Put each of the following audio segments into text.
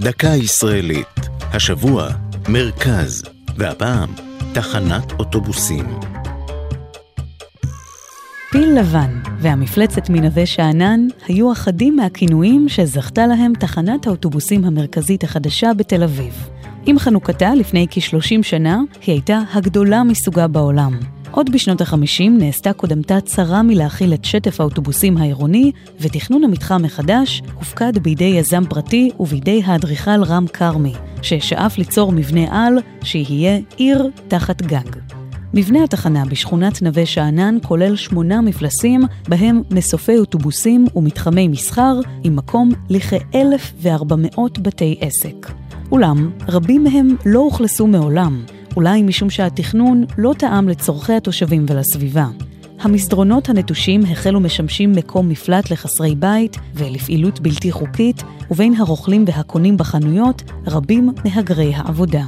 דקה ישראלית. השבוע, מרכז, והפעם, תחנת אוטובוסים. פיל לבן והמפלצת מנווה שאנן היו אחדים מהכינויים שזכתה להם תחנת האוטובוסים המרכזית החדשה בתל אביב. עם חנוכתה לפני כ-30 שנה, היא הייתה הגדולה מסוגה בעולם. עוד בשנות ה-50 נעשתה קודמתה צרה מלהכיל את שטף האוטובוסים העירוני, ותכנון המתחם מחדש הופקד בידי יזם פרטי ובידי האדריכל רם כרמי, ששאף ליצור מבנה על שיהיה עיר תחת גג. מבנה התחנה בשכונת נווה שאנן כולל שמונה מפלסים, בהם מסופי אוטובוסים ומתחמי מסחר, עם מקום לכ-1,400 בתי עסק. אולם, רבים מהם לא אוכלסו מעולם, אולי משום שהתכנון לא טעם לצורכי התושבים ולסביבה. המסדרונות הנטושים החלו משמשים מקום מפלט לחסרי בית ולפעילות בלתי חוקית, ובין הרוכלים והקונים בחנויות רבים מהגרי העבודה.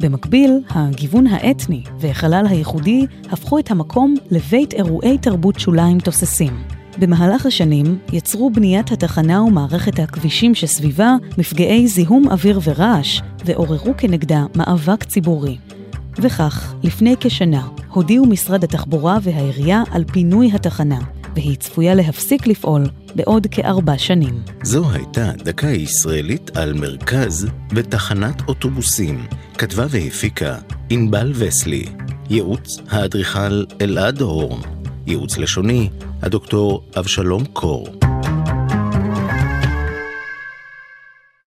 במקביל, הגיוון האתני והחלל הייחודי הפכו את המקום לבית אירועי תרבות שוליים תוססים. במהלך השנים יצרו בניית התחנה ומערכת הכבישים שסביבה מפגעי זיהום אוויר ורעש, ועוררו כנגדה מאבק ציבורי. וכך, לפני כשנה, הודיעו משרד התחבורה והעירייה על פינוי התחנה, והיא צפויה להפסיק לפעול בעוד כארבע שנים. זו הייתה דקה ישראלית על מרכז ותחנת אוטובוסים. כתבה והפיקה ענבל וסלי. ייעוץ האדריכל אלעד הורן. ייעוץ לשוני הדוקטור אבשלום קור.